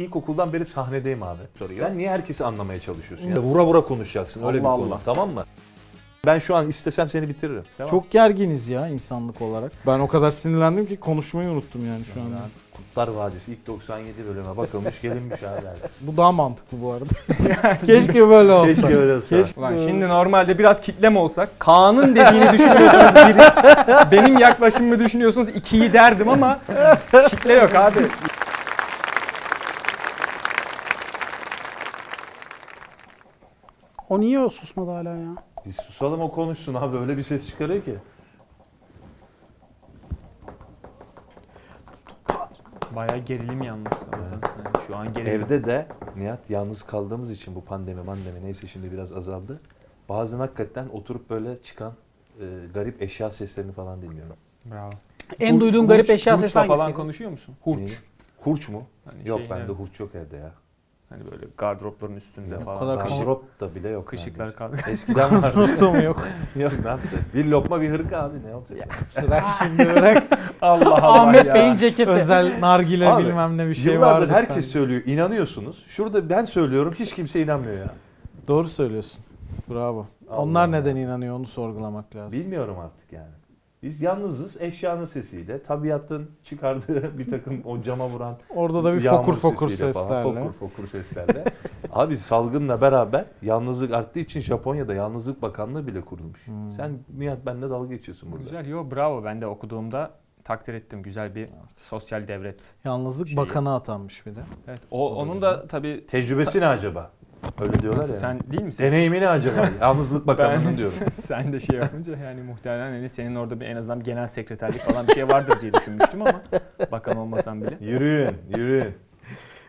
İlkokuldan beri sahnedeyim abi. Soruyor. Sen niye herkesi anlamaya çalışıyorsun? Ya vura vura konuşacaksın öyle Allah bir konu Allah. tamam mı? Ben şu an istesem seni bitiririm. Tamam. Çok gerginiz ya insanlık olarak. Ben o kadar sinirlendim ki konuşmayı unuttum yani şu anda. Kurtlar Vadisi ilk 97 bölüme bakılmış gelinmiş abi. Bu daha mantıklı bu arada. Keşke böyle olsa. Keşke öyle olsa. Keşke- Ulan şimdi normalde biraz kitlem olsak Kaan'ın dediğini düşünüyorsunuz biri. Benim yaklaşımımı düşünüyorsunuz ikiyi derdim ama kitle yok abi. O niye o susmadı hala ya? Biz susalım o konuşsun abi öyle bir ses çıkarıyor ki. Bayağı gerilim yalnız. orada. Yani şu an gerilim. Evde de Nihat yalnız kaldığımız için bu pandemi mandemi neyse şimdi biraz azaldı. Bazen hakikaten oturup böyle çıkan e, garip eşya seslerini falan dinliyorum. Bravo. En duyduğun garip eşya sesi hangisi? falan konuşuyor musun? Hurç. Hurç mu? Hani Yok şey, bende evet. hurç yok evde ya. Hani böyle gardıropların üstünde Yok, falan. kadar Kışık- Kışık da bile yok. Kışıklar kaldı. Eskiden vardı. Mı yok? yok ne yaptı? Bir lokma bir hırka abi ne olacak? Bırak şimdi bırak. Allah Allah Ahmet ya. Bey'in ceketi. Özel nargile Abi, bilmem ne bir şey Yıllardır vardır. herkes sende. söylüyor inanıyorsunuz. Şurada ben söylüyorum hiç kimse inanmıyor ya. Doğru söylüyorsun. Bravo. Allah Onlar Allah. neden inanıyor onu sorgulamak lazım. Bilmiyorum artık yani. Biz yalnızız eşyanın sesiyle, tabiatın çıkardığı bir takım o cama vuran Orada da bir fokur fokur sesiyle falan, seslerle. fokur fokur seslerle. Abi salgınla beraber yalnızlık arttığı için Japonya'da yalnızlık bakanlığı bile kurulmuş. Hmm. Sen Nihat benimle dalga geçiyorsun burada. Güzel yo bravo ben de okuduğumda takdir ettim. Güzel bir sosyal devlet. Yalnızlık Şeyi- bakanı atanmış bir de. Evet. O, O da onun güzel. da tabii Tecrübesi ne acaba? Öyle diyorlar Nasıl, ya. sen değil misin? Deneyimi ne acaba? Yalnızlık bakanlığının diyorum. sen de şey yapınca yani muhtemelen hani senin orada bir en azından bir genel sekreterlik falan bir şey vardır diye düşünmüştüm ama bakan olmasam bile. Yürüyün, yürüyün.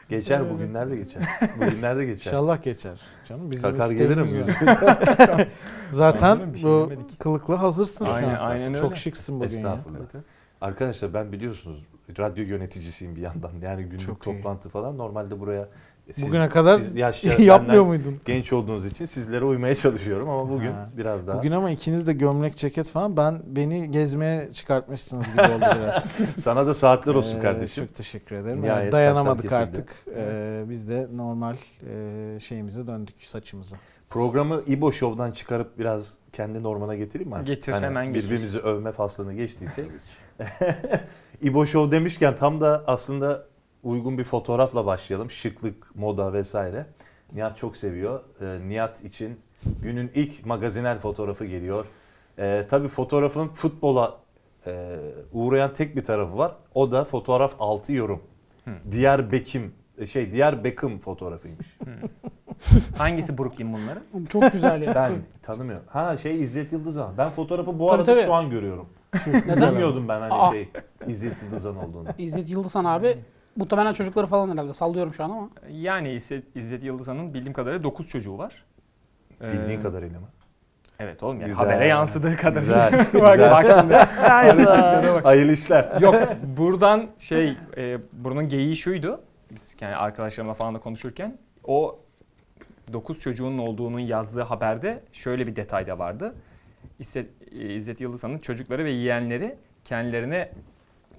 Geçer bugünlerde geçer. Bugünlerde geçer. İnşallah geçer. Canım bizim Kakar gelirim. Zaten şey bu demedik. kılıkla hazırsın Aynen, şu an. aynen öyle. Çok şıksın bugün ya. Estağfurullah. Tabii. Arkadaşlar ben biliyorsunuz radyo yöneticisiyim bir yandan. Yani günlük Çok iyi. toplantı falan. Normalde buraya siz- Bugüne kadar siz yapmıyor muydun? Genç olduğunuz için sizlere uymaya çalışıyorum ama bugün Ha. biraz daha Bugün ama ikiniz de gömlek ceket falan ben beni gezmeye çıkartmışsınız gibi oldu biraz. sana da saatler olsun Ee, kardeşim. Çok teşekkür ederim. Nihayet Evet, dayanamadık artık. Ee, biz de normal e, şeyimize döndük saçımıza. Programı İbo Show'dan çıkarıp biraz kendi normana getireyim mi? artık? Getir, hemen getir. Birbirimizi övme faslını geçtiysek. İbo Show demişken tam da aslında uygun bir fotoğrafla başlayalım. Şıklık, moda vesaire. Nihat çok seviyor. Ee, Nihat için günün ilk magazinel fotoğrafı geliyor. Ee, tabii fotoğrafın futbola e, uğrayan tek bir tarafı var. O da fotoğraf altı yorum. Hı. Diğer Beckham şey diğer Beckham fotoğrafıymış. Hangisi Brooklyn bunların? Çok güzel ya. Ben tanımıyorum. Ha şey İzzet Yıldızhan. Ben fotoğrafı bu Tabii, arada tabii. şu an görüyorum. Neden? Bilmiyordum ben hani Aa. şey İzzet Yıldızhan olduğunu. İzzet Yıldızhan abi muhtemelen çocukları falan herhalde sallıyorum şu an ama. Yani İzzet, İzzet Yıldızhan'ın bildiğim kadarıyla 9 çocuğu var. Ee, Bildiğin kadarıyla mı? Evet oğlum yani Güzel. habere yansıdığı kadarıyla. Güzel. bak, güzel. bak şimdi. bak. Hayırlı işler. Yok buradan şey e, bunun geyiği şuydu. Biz yani arkadaşlarımla falan da konuşurken o 9 çocuğunun olduğunun yazdığı haberde şöyle bir detay da vardı. İzzet, İzzet Yıldızhan'ın çocukları ve yeğenleri kendilerine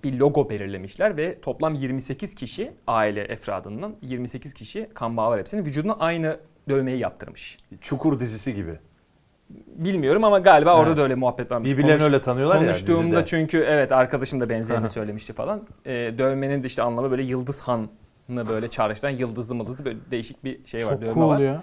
bir logo belirlemişler ve toplam 28 kişi aile efradından 28 kişi kan bağı var hepsinin vücuduna aynı dövmeyi yaptırmış. Çukur dizisi gibi. Bilmiyorum ama galiba orada Evet. da öyle muhabbet varmış. Birbirlerini Konuş- öyle tanıyorlar ya Konuştuğumda çünkü evet arkadaşım da benzerini söylemişti falan. Ee, dövmenin de işte anlamı böyle Yıldız Han'ı böyle çağrıştıran yıldızlı mıldızlı böyle değişik bir şey var. Çok dövme cool var. ya.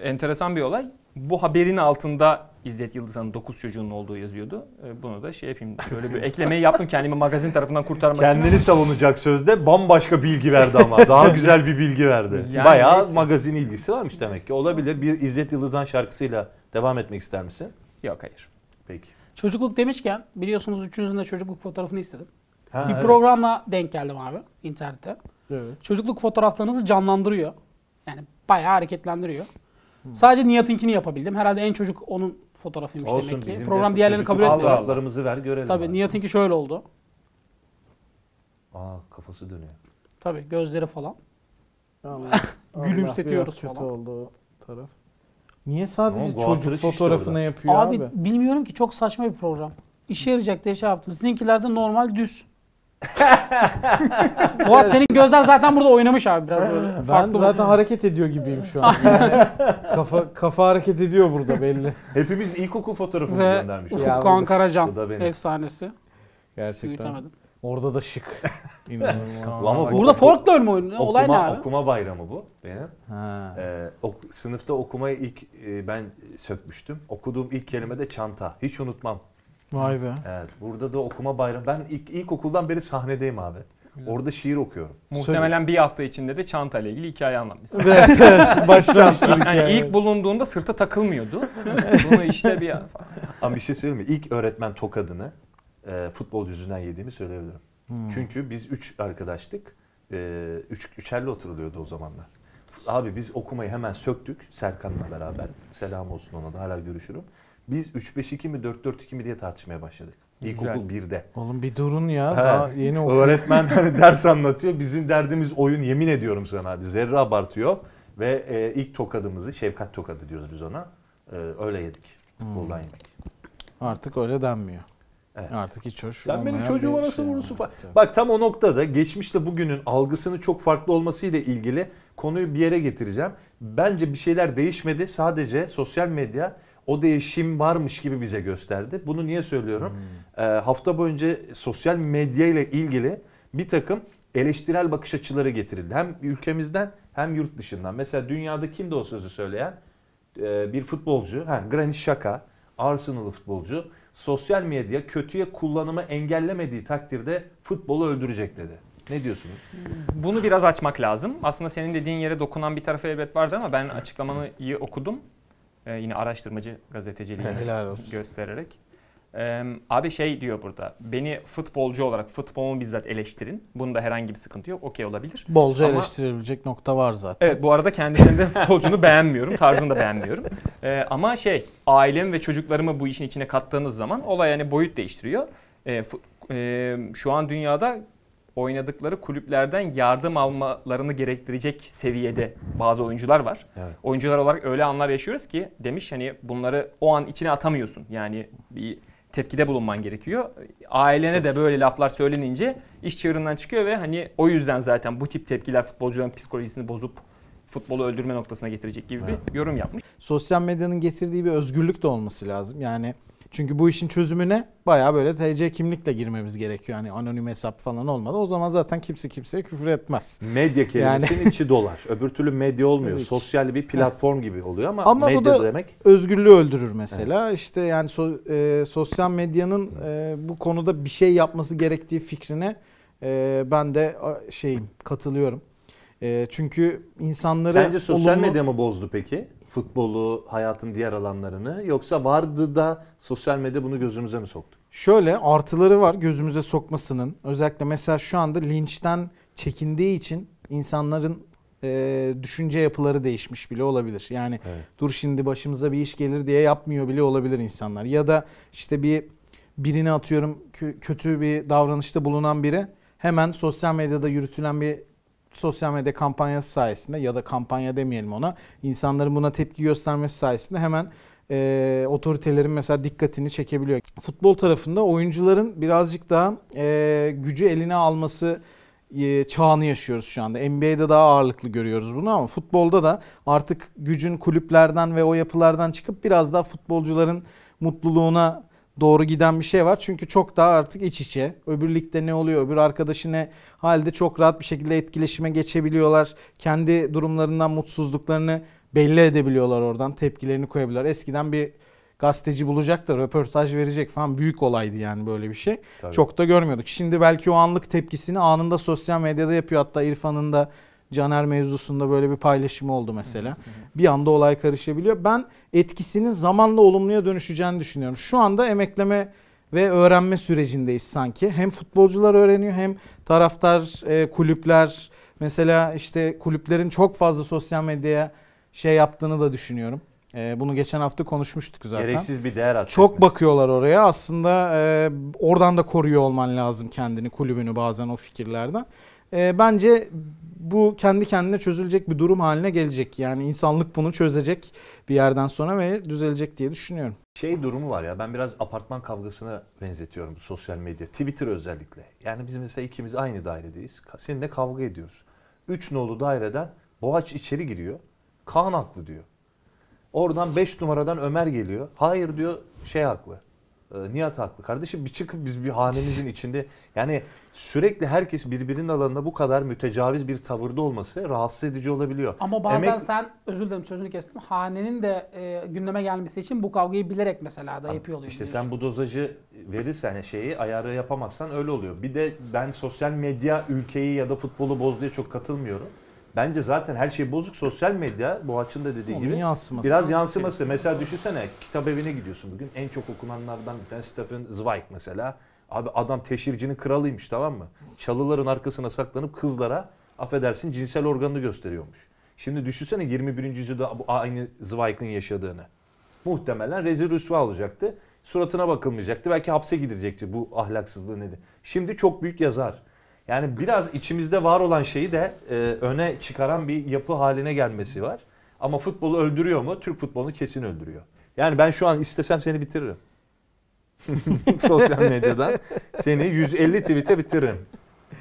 Enteresan bir olay. Bu haberin altında İzzet Yıldızhan'ın 9 çocuğunun olduğu yazıyordu. Ee, bunu da şey yapayım şöyle bir eklemeyi yaptım kendimi magazin tarafından kurtarmak Kendini için. savunacak sözde bambaşka bilgi verdi ama. Daha güzel bir bilgi verdi. Yani Bayağı neyse. magazin ilgisi varmış demek ki. Olabilir. Bir İzzet Yıldızhan şarkısıyla devam etmek ister misin? Yok hayır. Peki. Çocukluk demişken biliyorsunuz üçünüzün de çocukluk fotoğrafını istedim. Ha, bir evet. programla denk geldim abi internette. Evet. Çocukluk fotoğraflarınızı canlandırıyor. Yani bayağı hareketlendiriyor. Sadece Nihat'ınkini yapabildim. Herhalde en çocuk onun fotoğrafıymış Olsun, demek ki. bizim de Program diğerlerini kabul etmiyor. Fotoğraflarımızı ver görelim. Tabii abi. Nihat'ınki şöyle oldu. Aa kafası dönüyor. Tabii gözleri falan. Allah, Gülümsetiyoruz biraz kötü falan. oldu taraf. Niye sadece Guatır'ı çocuk orada. yapıyor abi, abi? bilmiyorum ki çok saçma bir program. İşe yarayacak diye şey yaptım. Sizinkilerde normal düz. Fuat senin gözler zaten burada oynamış abi biraz böyle. Ben Farklı zaten hareket ediyor gibiyim şu an. Yani kafa kafa hareket ediyor burada belli. Hepimiz ilkokul fotoğrafını Ve göndermiş. Ufuk Ya bu Kağan da- Karacan bu da benim. efsanesi. Gerçekten. Büyütemedim. Orada da şık. İnanılmaz. Ama bu Burada folklor mu oynuyor? okuma, Olay ne abi? okuma bayramı bu benim. Ha. Ee, ok- sınıfta okumayı ilk e, ben sökmüştüm. Okuduğum ilk kelime de çanta. Hiç unutmam. Vay be. Evet, burada da okuma bayramı. Ben ilk ilkokuldan beri sahnedeyim abi. Orada şiir okuyorum. Muhtemelen bir hafta içinde de çanta ile ilgili hikaye anlatmışsın. Evet, evet. Başlamıştır Yani hikaye. ilk bulunduğunda sırta takılmıyordu. Bunu işte bir Ama bir şey söyleyeyim mi? İlk öğretmen tokadını e, futbol yüzünden yediğimi söyleyebilirim. Hmm. Çünkü biz üç arkadaştık. E, üç, üçerli oturuluyordu o zamanlar. Abi biz okumayı hemen söktük Serkan'la beraber. Selam olsun ona da hala görüşürüm. Biz 3-5-2 mi 4-4-2 mi diye tartışmaya başladık. İlkokul Güzel. 1'de. Oğlum bir durun ya. He. Daha yeni okudum. Öğretmen hani ders anlatıyor. Bizim derdimiz oyun yemin ediyorum sana. Zerre abartıyor. Ve e, ilk tokadımızı Şefkat tokadı diyoruz biz ona. E, öyle yedik. Futboldan yedik. Artık öyle denmiyor. Evet. Artık hiç hoş Sen benim çocuğuma nasıl şey vurursun falan. Bak tam o noktada geçmişle bugünün algısının çok farklı olmasıyla ilgili konuyu bir yere getireceğim. Bence bir şeyler değişmedi. Sadece sosyal medya o değişim varmış gibi bize gösterdi. Bunu niye söylüyorum? Ee, hafta boyunca sosyal medya ile ilgili bir takım eleştirel bakış açıları getirildi. Hem ülkemizden hem yurt dışından. Mesela dünyada kimdi o sözü söyleyen? Ee, bir futbolcu, ha, Granit Xhaka, Arsenal'lı futbolcu. Sosyal medya kötüye kullanımı engellemediği takdirde futbolu öldürecek dedi. Ne diyorsunuz? Bunu biraz açmak lazım. Aslında senin dediğin yere dokunan bir tarafı elbet vardı ama ben açıklamanı iyi okudum. Ee, yine araştırmacı gazeteciliğini göstererek. Ee, abi şey diyor burada. Beni futbolcu olarak futbolumu bizzat eleştirin. Bunda herhangi bir sıkıntı yok. Okey olabilir. Bolca Ama- eleştirilebilecek nokta var zaten. Evet bu arada kendisinde futbolcunu beğenmiyorum. Tarzını da beğenmiyorum. Ee, ama şey ailem ve çocuklarımı bu işin içine kattığınız zaman olay yani boyut değiştiriyor. Fu- e, şu an dünyada oynadıkları kulüplerden yardım almalarını gerektirecek seviyede bazı oyuncular var. Evet. Oyuncular olarak öyle anlar yaşıyoruz ki demiş hani bunları o an içine atamıyorsun. Yani bir tepkide bulunman gerekiyor. Ailene de böyle laflar söylenince iş çığırından çıkıyor ve hani o yüzden zaten bu tip tepkiler futbolcuların psikolojisini bozup futbolu öldürme noktasına getirecek gibi bir yorum yapmış. Sosyal medyanın getirdiği bir özgürlük de olması lazım. Yani çünkü bu işin çözümüne bayağı böyle TC kimlikle girmemiz gerekiyor. Yani anonim hesap falan olmadı. O zaman zaten kimse kimseye küfür etmez. Medya kelimesinin içi dolar. Öbür türlü medya olmuyor. Tabii. Sosyal bir platform gibi oluyor ama, Ama bu medya da- demek Özgürlüğü öldürür mesela. İşte yani so- e, sosyal medyanın e, bu konuda bir şey yapması gerektiği fikrine e, ben de şeyim katılıyorum. E, çünkü insanları Sence sosyal olumlu- medya mı bozdu peki? Futbolu, hayatın diğer alanlarını yoksa vardı da sosyal medya bunu gözümüze mi soktu? Şöyle artıları var gözümüze sokmasının. Özellikle mesela şu anda linçten çekindiği için insanların e, düşünce yapıları değişmiş bile olabilir. Yani Evet. dur şimdi başımıza bir iş gelir diye yapmıyor bile olabilir insanlar. Ya da işte bir birini atıyorum kö- kötü bir davranışta bulunan biri hemen sosyal medyada yürütülen bir sosyal medya kampanyası sayesinde ya da kampanya demeyelim ona insanların buna tepki göstermesi sayesinde hemen e, otoritelerin mesela dikkatini çekebiliyor. Futbol tarafında oyuncuların birazcık daha e, gücü eline alması e, çağını yaşıyoruz şu anda. NBA'de daha ağırlıklı görüyoruz bunu ama futbolda da artık gücün kulüplerden ve o yapılardan çıkıp biraz daha futbolcuların mutluluğuna doğru giden bir şey var. Çünkü çok daha artık iç içe. Öbür ligde ne oluyor, öbür arkadaşı ne halde çok rahat bir şekilde etkileşime geçebiliyorlar. Kendi durumlarından mutsuzluklarını belli edebiliyorlar oradan. Tepkilerini koyabiliyorlar. Eskiden bir gazeteci bulacak da röportaj verecek falan büyük olaydı yani böyle bir şey. Tabii. Çok da görmüyorduk. Şimdi belki o anlık tepkisini anında sosyal medyada yapıyor. Hatta İrfan'ın da Caner mevzusunda böyle bir paylaşımı oldu mesela. Bir anda olay karışabiliyor. Ben etkisinin zamanla olumluya dönüşeceğini düşünüyorum. Şu anda emekleme ve öğrenme sürecindeyiz sanki. Hem futbolcular öğreniyor hem taraftar, e, kulüpler. Mesela işte kulüplerin çok fazla sosyal medyaya şey yaptığını da düşünüyorum. E, bunu geçen hafta konuşmuştuk zaten. Gereksiz bir değer atmak. Çok bakıyorlar oraya. Aslında e, oradan da koruyor olman lazım kendini, kulübünü bazen o fikirlerden. E, bence bu kendi kendine çözülecek bir durum haline gelecek. Yani insanlık bunu çözecek bir yerden sonra ve düzelecek diye düşünüyorum. Şey durumu var ya ben biraz apartman kavgasına benzetiyorum sosyal medya. Twitter özellikle. Yani biz mesela ikimiz aynı dairedeyiz. Seninle kavga ediyoruz. Üç nolu daireden Boğaç içeri giriyor. Kaan haklı diyor. Oradan 5 numaradan Ömer geliyor. Hayır diyor şey haklı. Ee, Nihat haklı. Kardeşim bir çıkıp biz bir hanemizin içinde yani sürekli herkes birbirinin alanında bu kadar mütecaviz bir tavırda olması rahatsız edici olabiliyor. Ama bazen Emek- sen özür dilerim sözünü kestim. Hanenin de e, gündeme gelmesi için bu kavgayı bilerek mesela da yapıyor oluyor. İşte diyorsun. sen bu dozajı verirsen şeyi ayarı yapamazsan öyle oluyor. Bir de ben sosyal medya ülkeyi ya da futbolu bozduğuya çok katılmıyorum. Bence zaten her şey bozuk sosyal medya Boğaç'ın da dediği Onun gibi. yansıması. Biraz yansıması. Mesela düşünsene kitap evine gidiyorsun bugün. En çok okunanlardan bir tanesi Stephen Zweig mesela. Abi adam teşhircinin kralıymış tamam mı? Çalıların arkasına saklanıp kızlara affedersin cinsel organını gösteriyormuş. Şimdi düşünsene 21. yüzyılda bu aynı Zweig'in yaşadığını. Muhtemelen rezil rüsva olacaktı. Suratına bakılmayacaktı. Belki hapse gidilecekti bu ahlaksızlığı nedir. Şimdi çok büyük yazar. Yani biraz içimizde var olan şeyi de e, öne çıkaran bir yapı haline gelmesi var. Ama futbolu öldürüyor mu? Türk futbolunu kesin öldürüyor. Yani ben şu an istesem seni bitiririm. Sosyal medyadan seni 150 tweet'e bitiririm.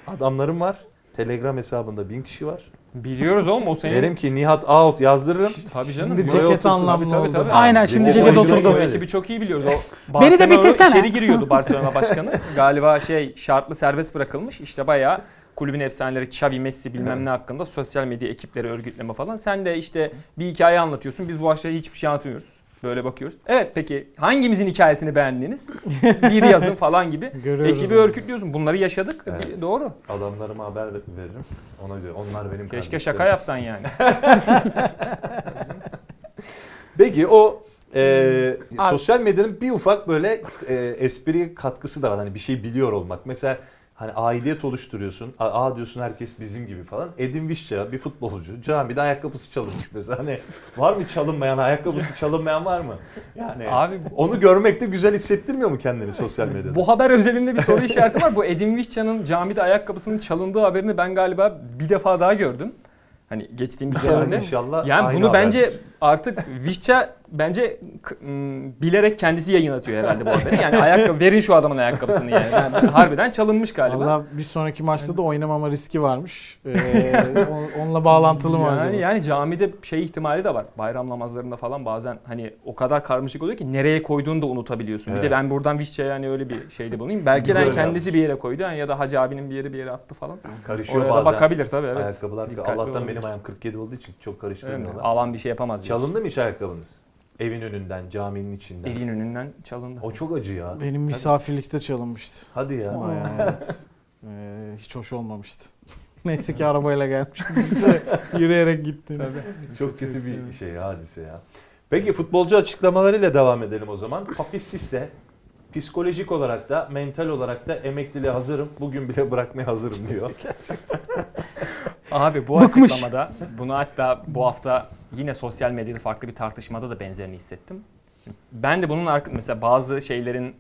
Adamlarım var. Telegram hesabında 1000 kişi var. Biliyoruz oğlum o senin. Derim ki Nihat out yazdırırım. Tabii canım. Şimdi ceket oturtun. anlamlı Tabii, tabii, oldu. tabii. Aynen, şimdi ceket oturdu. Ekibi çok iyi biliyoruz. O Beni de bitirsene. içeri giriyordu Barcelona başkanı. Galiba şey şartlı serbest bırakılmış. İşte bayağı kulübün efsaneleri Xavi, Messi bilmem ne hakkında sosyal medya ekipleri örgütleme falan. Sen de işte bir hikaye anlatıyorsun. Biz bu aşağıya hiçbir şey anlatmıyoruz. Böyle bakıyoruz. Evet peki hangimizin hikayesini beğendiniz? bir yazın falan gibi. Görüyoruz Ekibi onu. örgütlüyorsun. Bunları yaşadık. Evet. Bir- doğru. Adamlarıma haber veririm. Ona göre onlar benim Keşke kardeşlerim. şaka yapsan yani. Peki o e, Abi- sosyal medyanın bir ufak böyle e, espri katkısı da var. Hani bir şey biliyor olmak. Mesela hani aidiyet oluşturuyorsun. Aa diyorsun herkes bizim gibi falan. Edin Visca bir futbolcu. Camide ayakkabısı çalınmış mesela. Hani var mı çalınmayan, ayakkabısı çalınmayan var mı? Yani Abi onu görmek de güzel hissettirmiyor mu kendini sosyal medyada? Bu haber özelinde bir soru işareti var. Bu Edin Visca'nın camide ayakkabısının çalındığı haberini ben galiba bir defa daha gördüm. Hani geçtiğimiz dönemde. inşallah Yani bunu haberdir. bence artık Visca bence bilerek kendisi yayın atıyor herhalde bu haberi. Yani ayakkabı verin şu adamın ayakkabısını yani. yani harbiden çalınmış galiba. Valla bir sonraki maçta da oynamama riski varmış. Ee, on- onunla bağlantılı mı acaba? yani, yani camide şey ihtimali de var. Bayram namazlarında falan bazen hani o kadar karmaşık oluyor ki nereye koyduğunu da unutabiliyorsun. Bir de Evet. ben buradan Visca'ya yani öyle bir şeyde bulunayım. Belki de Böyle kendisi bir yere koydu yani ya da Hacı abinin bir yere bir yere attı falan. Karışıyor Oraya bazen. bakabilir tabii evet. Ayakkabılar. Dikkatli Allah'tan olabilir. benim ayağım 47 olduğu için çok Evet, karıştırmıyorlar. alan bir şey yapamaz. Çalındı mı hiç ayakkabınız? Evin önünden, caminin içinden. Evin önünden çalındı. O çok acı ya. Benim misafirlikte çalınmıştı. Hadi ya. Bayağı evet. Ee, hiç hoş olmamıştı. Neyse ki arabayla gelmiştim. İşte yürüyerek gittim. Çok kötü bir şey hadise ya. Peki futbolcu açıklamalarıyla devam edelim o zaman. Papis Sisse psikolojik olarak da mental olarak da emekliliğe hazırım. Bugün bile bırakmaya hazırım diyor. Abi bu Bıkmış. açıklamada bunu hatta bu hafta yine sosyal medyada farklı bir tartışmada da benzerini hissettim. Ben de bunun arka, mesela bazı şeylerin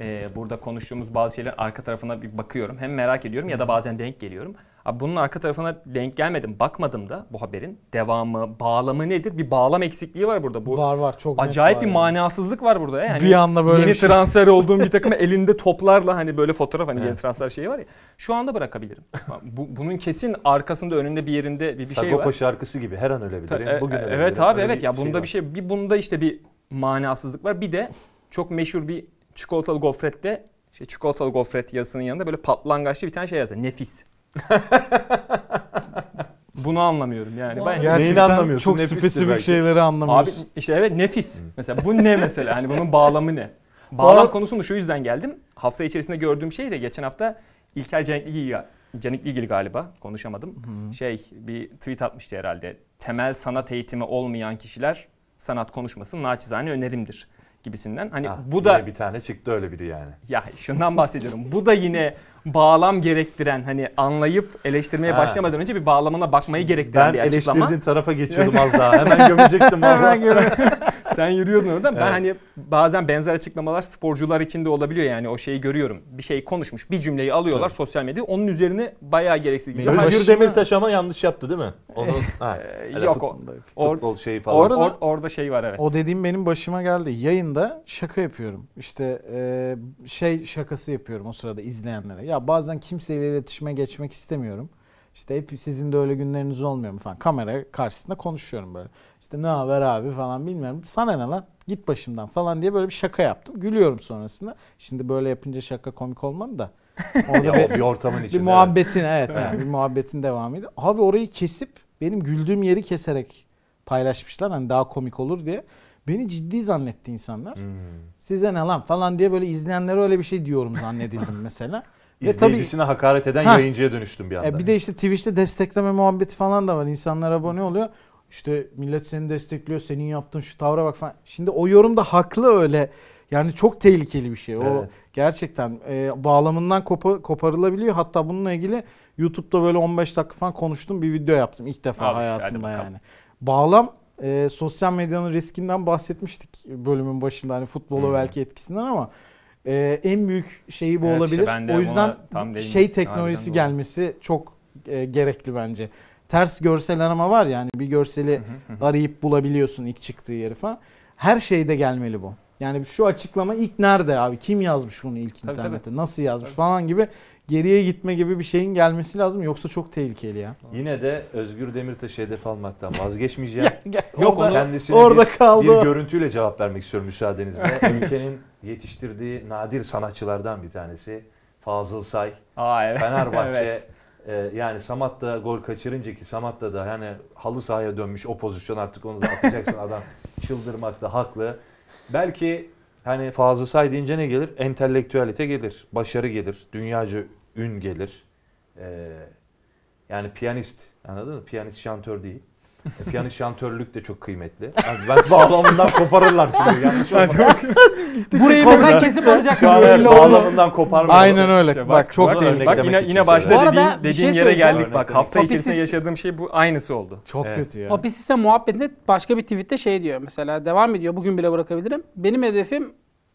e, burada konuştuğumuz bazı şeylerin arka tarafına bir bakıyorum. Hem merak ediyorum ya da bazen denk geliyorum. Abi bunun arka tarafına denk gelmedim, bakmadım da bu haberin devamı, bağlamı nedir? Bir bağlam eksikliği var burada. Bu var var çok acayip var bir yani. manasızlık var burada. Yani Bir anda böyle yeni bir şey. transfer olduğum bir takıma elinde toplarla hani böyle fotoğraf hani yeni transfer şeyi var ya. Şu anda bırakabilirim. Bu, bunun kesin arkasında önünde bir yerinde bir, bir şey Sagopa var. şarkısı gibi her an Ta- ölebilirim. e- Bugün e- ölebilirim. evet abi Öyle evet ya bunda var. bir şey bir bunda işte bir manasızlık var. Bir de çok meşhur bir çikolatalı gofrette işte çikolatalı gofret yazısının yanında böyle patlangaçlı bir tane şey yazıyor. Nefis. Bunu anlamıyorum yani. Ben, Gerçekten Gerçekten anlamıyorsun? çok Nefistir spesifik belki. şeyleri Abi anlamıyorsun. işte evet nefis. Mesela bu ne mesela? Hani bunun bağlamı ne? Bağlam konusunda şu yüzden geldim. Hafta içerisinde gördüğüm şey de geçen hafta İlker Canikligil Canikligil galiba konuşamadım. Şey bir tweet atmıştı herhalde. Temel sanat eğitimi olmayan kişiler sanat konuşmasın naçizane önerimdir gibisinden. Hani Ha, bu da bir tane çıktı öyle biri yani. ya şundan bahsediyorum. Bu da yine bağlam gerektiren hani anlayıp eleştirmeye Ha. başlamadan önce bir bağlamına bakmayı gerektiren Ben bir açıklama. eleştirdiğin tarafa geçiyordum az daha. Hemen gömecektim. Hemen valla. göre. Sen Sen yürüyordun oradan. Ben Evet. hani bazen benzer açıklamalar sporcular için de olabiliyor yani o şeyi görüyorum. Bir şey konuşmuş, bir cümleyi alıyorlar Tabii. sosyal medyada. Onun üzerine bayağı gereksiz gibi. Özgür başıma- Demirtaş ama yanlış yaptı değil mi? Onu ha, Ee, yok o. Or, futbol şeyi falan. arada- or- orada şey var evet. O dediğim benim başıma geldi. Yayında şaka yapıyorum. İşte e, şey şakası yapıyorum o sırada izleyenlere. Ya bazen kimseyle iletişime geçmek istemiyorum. İşte hep sizin de öyle günleriniz olmuyor mu falan. Kamera karşısında konuşuyorum böyle. İşte ne haber abi falan bilmiyorum. Sana ne lan git başımdan falan diye böyle bir şaka yaptım. Gülüyorum sonrasında. Şimdi böyle yapınca şaka komik olmadı da. Orada bir, bir ortamın bir içinde. muhabbetin evet yani bir muhabbetin devamıydı. Abi orayı kesip benim güldüğüm yeri keserek paylaşmışlar hani daha komik olur diye. Beni ciddi zannetti insanlar. Hmm. Size ne lan falan diye böyle izleyenlere öyle bir şey diyorum zannedildim mesela. Tabii İzleyicisine hakaret eden Ha. yayıncıya dönüştüm bir anda. e, bir de işte Twitch'te destekleme muhabbeti falan da var. İnsanlar abone oluyor. İşte millet seni destekliyor. Senin yaptığın şu tavra bak falan. Şimdi o yorum da haklı öyle. Yani çok tehlikeli bir şey. O Evet. gerçekten e, bağlamından kopa- koparılabiliyor. Hatta bununla ilgili YouTube'da böyle 15 dakika falan konuştum. Bir video yaptım ilk defa hadi hayatımda yani. Bağlam e, sosyal medyanın riskinden bahsetmiştik bölümün başında. Hani futbolu Hmm. belki etkisinden ama e, en büyük şeyi bu Evet, olabilir. işte ben de o yüzden şey teknolojisi gelmesi çok e, gerekli bence. Ters görsel arama var yani bir görseli Hı hı hı. arayıp bulabiliyorsun ilk çıktığı yeri falan. Her şeyde gelmeli bu. Yani şu açıklama ilk nerede abi? Kim yazmış bunu ilk Tabii, internette? Nasıl yazmış falan gibi geriye gitme gibi bir şeyin gelmesi lazım. Yoksa çok tehlikeli ya. Yine de Özgür Demirtaş'ı hedef almaktan vazgeçmeyeceğim. Yok, orada, Kendisine orada bir, kaldı. bir görüntüyle cevap vermek istiyorum müsaadenizle. Ülkenin yetiştirdiği nadir sanatçılardan bir tanesi. Fazıl Say. Aa evet. Fenerbahçe Evet. e, yani Samat'ta gol kaçırınca ki Samat'ta da hani halı sahaya dönmüş o pozisyon artık onu da atacaksın adam çıldırmakta haklı. Belki hani Fazıl Say deyince ne gelir? Entelektüelite gelir, başarı gelir, dünyaca ün gelir. E, yani piyanist anladın mı? Piyanist şantör değil. E, piyanist şantörlük de çok kıymetli. Yani ben bağlamından koparırlar şimdi. Yanlış olmasın. Burayı mesela kesip alacak Şu an evet, bağlamından koparmıyor. Aynen öyle. İşte bak, çok bak, tehlikeli. Bak Örnek yine demek yine başta dediğin, bir dediğin şey yere geldik. Bak Örnek hafta demek. içerisinde yaşadığım şey bu aynısı oldu. Çok Evet. kötü ya. Topis ise muhabbetinde başka bir tweette şey diyor. Mesela devam ediyor. Bugün bile bırakabilirim. Benim hedefim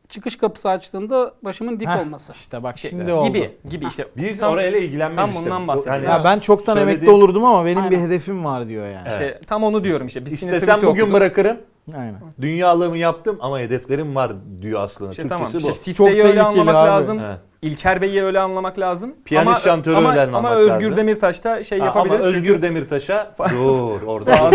çıkış kapısı açtığında başımın dik Heh, olması. İşte bak Şey, şimdi oldu. gibi gibi işte. Biz tam, orayla ilgilenmeyiz tam işte. bundan Bu- bahsediyorum. Ya ben çoktan Söylediğim- emekli olurdum ama benim bir Aynen. hedefim var diyor yani. işte tam onu diyorum işte. Biz İstesem bugün okuduk. bırakırım. Aynen. Dünyalığımı yaptım ama hedeflerim var diyor aslında. İşte Türkçesi tamam. bu. İşte Çok Sisse'yi öyle anlamak abi. lazım. Evet. İlker Bey'i öyle anlamak lazım. Piyanist ama, şantörü ama, öyle anlamak Ama Özgür lazım. Demirtaş da şey Ha, yapabiliriz. Ama çünkü Özgür Demirtaş'a dur orada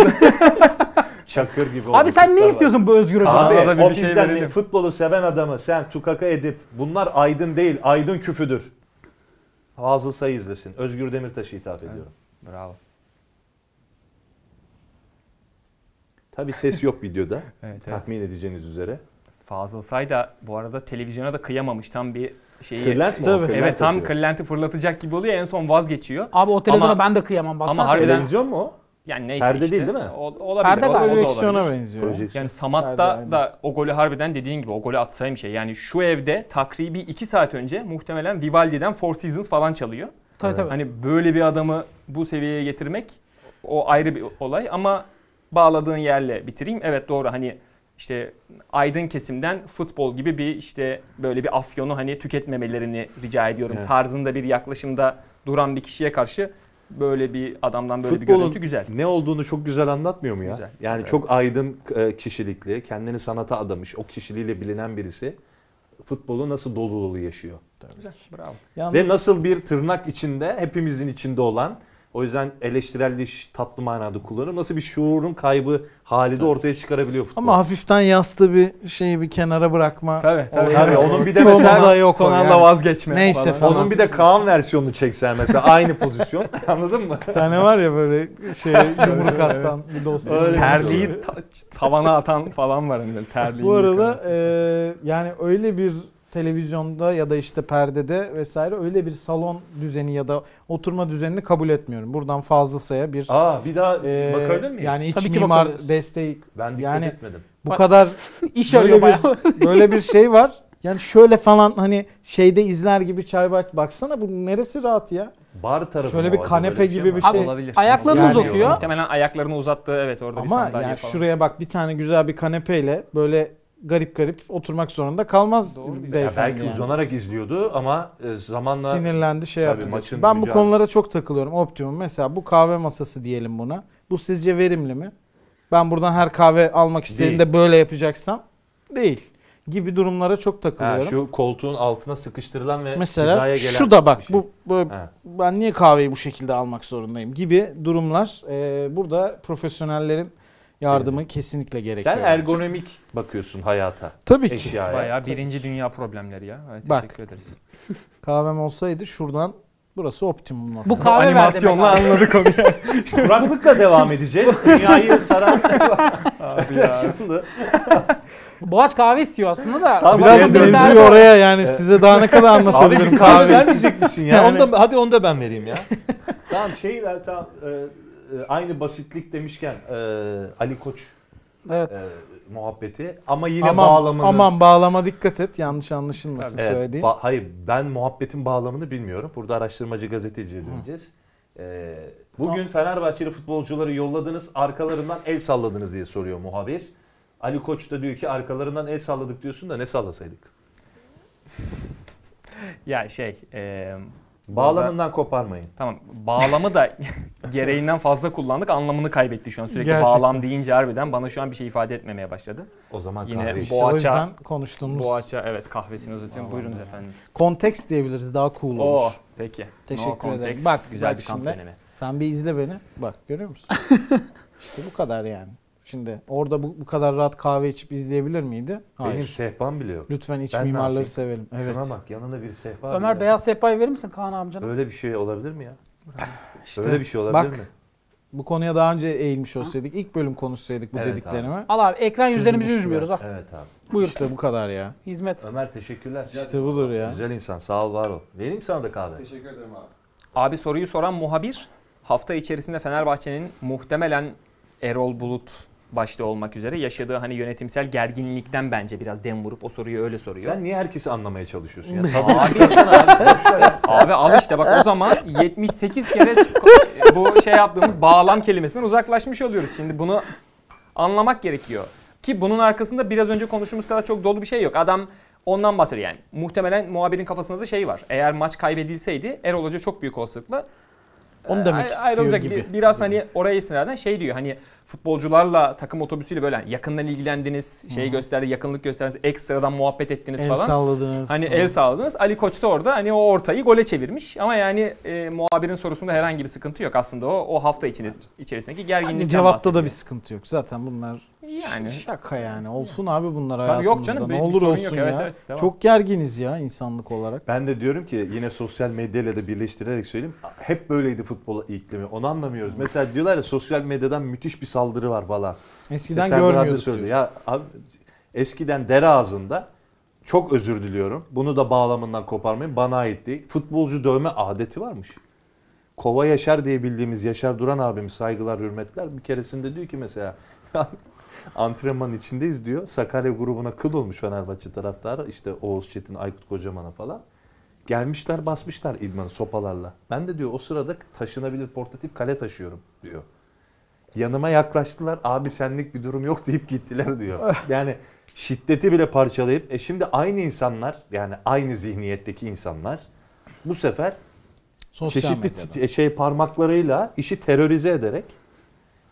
çakır gibi Abi sen ne var. istiyorsun bu Özgür Hoca? Abi da bir- şey bizden verelim. futbolu seven adamı sen tukaka edip bunlar aydın değil aydın küfüdür. Fazıl Say izlesin. Özgür Demirtaş'a hitap ediyorum. Bravo. Tabi ses yok videoda. Evet, evet. Tahmin edeceğiniz üzere. Fazıl Say da bu arada televizyona da kıyamamış. Tam bir şeyi. Kırlent mi? Tabii. Kırlent Evet tam atıyor. kırlenti fırlatacak gibi oluyor. En son vazgeçiyor. Abi o televizyona Ama- ben de kıyamam. Baksana. ama harbiden- Televizyon mu o? Yani neyse Perde işte. değil, değil mi? O, olabilir. Perde o, o Projeksiyona benziyor. Projeksiyon. Yani Samat'ta Perde, da o golü harbiden dediğin gibi o golü atsaymış şey. Yani şu evde takribi 2 saat önce muhtemelen Vivaldi'den Four Seasons falan çalıyor. Tabii tabii. Hani böyle bir adamı bu seviyeye getirmek o ayrı bir olay ama bağladığın yerle bitireyim. Evet doğru hani işte aydın kesimden futbol gibi bir işte böyle bir afyonu hani tüketmemelerini rica ediyorum. Evet. Tarzında bir yaklaşımda duran bir kişiye karşı böyle bir adamdan böyle bir Futbolun görüntü güzel. ne olduğunu çok güzel anlatmıyor mu ya? Güzel. Yani Evet. çok aydın e, kişilikli, kendini sanata adamış, o kişiliğiyle bilinen birisi futbolu nasıl dolu dolu yaşıyor. Güzel. Bravo. Yalnız Ve nasıl bir tırnak içinde, hepimizin içinde olan, o yüzden eleştirel tatlı manada kullanır. Nasıl bir şuurun kaybı hali de ortaya çıkarabiliyor futbol. ama hafiften yastığı bir şeyi bir kenara bırakma. Tabii, tabii. Tabii, onun bir de mesela yok Son o anda yani. vazgeçme. Neyse falan. Onun bir de Kaan versiyonunu çeksen mesela aynı pozisyon. Anladın mı? Bir tane var ya böyle şey yumruk atan bir dostum. Öyle. Terliği ta- tavana atan falan var hani böyle terliği. Bu arada e, yani öyle bir televizyonda ya da işte perdede vesaire öyle bir salon düzeni ya da oturma düzenini kabul etmiyorum. Buradan fazlasaya bir Aa bir daha e, bakabilir miyiz? yani iç Tabii ki mimar bakabiliriz. desteği ben dikkat yani etmedim. bu Bak- kadar İş böyle arıyor bir bayağı. böyle bir şey var. Yani şöyle falan hani şeyde izler gibi çay bak baksana bu neresi rahat ya? Bar tarafı Şöyle mı bir o acaba? kanepe Böyle gibi mi bir var? şey. Olabilir. Ayaklarını Yani- uzatıyor. Muhtemelen ayaklarını uzattığı evet orada bir Ama sandalye yani falan. şuraya bak bir tane güzel bir kanepeyle böyle garip garip oturmak zorunda kalmaz Doğru bir- Ya beyefendi. belki yani. uzanarak izliyordu ama e, zamanla Sinirlendi şey yaptı. Ben bu mücadele- konulara çok takılıyorum. Optimum mesela bu kahve masası diyelim buna. Bu sizce verimli mi? Ben buradan her kahve almak istediğimde böyle yapacaksam değil. Gibi durumlara çok ha, takılıyorum. şu koltuğun altına sıkıştırılan ve Mesela hizaya gelen şu da bak şey. bu, bu Ha. ben niye kahveyi bu şekilde almak zorundayım gibi durumlar e, burada profesyonellerin yardımı kesinlikle gerekiyor. Sen ergonomik bakıyorsun hayata. Tabii ki. Eşyaya. Bayağı birinci dünya problemleri ya. Evet, Bak. teşekkür ederiz. Kahvem olsaydı şuradan burası optimum nokta. Bu kahve Animasyonla abi. anladık onu. Kuraklıkla devam edeceğiz. Dünyayı saran Abi ya. Şimdi Boğaç kahve istiyor aslında da. Tam Biraz derdi benziyor oraya yani size daha ne kadar Abi anlatabilirim bir kahve kahveyi. vermeyecek misin ya? Yani- Onu da, hadi onu da ben vereyim ya. tamam şeyi ver tamam. E, aynı basitlik demişken e, Ali Koç Evet. e, muhabbeti ama yine Aman, bağlamını aman bağlama dikkat et yanlış anlaşılmasın Evet, söylediğin. ba- hayır ben muhabbetin bağlamını bilmiyorum. Burada araştırmacı gazeteciye döneceğiz. Ee, bugün Fenerbahçeli futbolcuları yolladınız arkalarından el salladınız diye soruyor muhabir. Ali Koç da diyor ki arkalarından el salladık diyorsun da ne sallasaydık? ya şey. E, Bağlamından koparmayın. Tamam bağlamı da gereğinden fazla kullandık anlamını kaybetti şu an sürekli Gerçekten. bağlam deyince harbiden bana şu an bir şey ifade etmemeye başladı. O zaman Yine kahve işte. bu- o Boğaça- yüzden konuştuğumuz Boğaça evet kahvesini uzatıyorum buyurunuz Vallahi. efendim. konteks diyebiliriz daha cool olur. Oh peki. Teşekkür No context. ederim. Bak, güzel bak bir kamp şimdi. dönemi. Sen bir izle beni. Bak görüyor musun? işte bu kadar yani. Şimdi orada bu, bu kadar rahat kahve içip izleyebilir miydi? Hayır. Benim sehpam bile yok. Lütfen iç Ben mimarları sevelim. Evet. Şuna bak yanında bir sehpa Ömer bile. beyaz sehpayı verir misin Kaan amcana? Öyle bir şey olabilir mi ya? İşte Öyle bir şey olabilir bak, mi? Bu konuya daha önce eğilmiş olsaydık, ilk bölüm konuşsaydık bu Evet dediklerime. Al abi ekran yüzlerimizi üzmüyoruz. Al. Evet abi. Buyur. İşte bu kadar ya. Hizmet. Ömer teşekkürler. İşte budur ya. Güzel insan sağ ol var ol. Vereyim sana da kahve. Teşekkür ederim abi. Abi soruyu soran muhabir hafta içerisinde Fenerbahçe'nin muhtemelen Erol Bulut başta olmak üzere yaşadığı hani yönetimsel gerginlikten bence biraz dem vurup o soruyu öyle soruyor. Sen niye herkesi anlamaya çalışıyorsun ya? Abi, abi al işte bak o zaman 78 kere bu şey yaptığımız bağlam kelimesinden uzaklaşmış oluyoruz. Şimdi bunu anlamak gerekiyor. Ki bunun arkasında biraz önce konuştuğumuz kadar çok dolu bir şey yok. Adam ondan bahsediyor yani. Muhtemelen muhabirin kafasında da şey var. Eğer maç kaybedilseydi Erol Hoca çok büyük olasılıkla Onu demek Ay- istiyor ayrılacak. gibi. Bir- Biraz hani oraya istinaden şey diyor hani futbolcularla takım otobüsüyle böyle hani yakından ilgilendiniz, şey gösterdi, yakınlık gösterdiniz, ekstradan muhabbet ettiniz El falan. salladınız. Hani el sağladınız. Ali Koç da orada hani o ortayı gole çevirmiş. Ama yani e, muhabirin sorusunda herhangi bir sıkıntı yok. Aslında o o hafta içiniz, içerisindeki gerginlikten Bence cevapta da bahsediyor. bir sıkıntı yok. Zaten bunlar yani şaka yani. Olsun abi bunlar Tabii hayatımızda. yok canım ne olur olsun yok. ya. Evet, evet, devam. Çok gerginiz ya insanlık olarak. Ben de diyorum ki yine sosyal medyayla da birleştirerek söyleyeyim. Hep böyleydi futbol iklimi. Onu anlamıyoruz. Mesela diyorlar ya sosyal medyadan müthiş bir saldırı var falan. Eskiden İşte görmüyorduk söyledi. Ya abi, eskiden dere ağzında çok özür diliyorum. Bunu da bağlamından koparmayın. Bana ait değil. Futbolcu dövme adeti varmış. Kova Yaşar diye bildiğimiz Yaşar Duran abimiz saygılar hürmetler bir keresinde diyor ki mesela antrenman içindeyiz diyor. Sakarya grubuna kıl olmuş Fenerbahçe taraftarı. İşte Oğuz Çetin, Aykut Kocaman'a falan. Gelmişler basmışlar idmanı sopalarla. Ben de diyor o sırada taşınabilir portatif kale taşıyorum diyor. Yanıma yaklaştılar. Abi senlik bir durum yok deyip gittiler diyor. Yani şiddeti bile parçalayıp e şimdi aynı insanlar yani aynı zihniyetteki insanlar bu sefer Sosyal çeşitli medyada. t- şey parmaklarıyla işi terörize ederek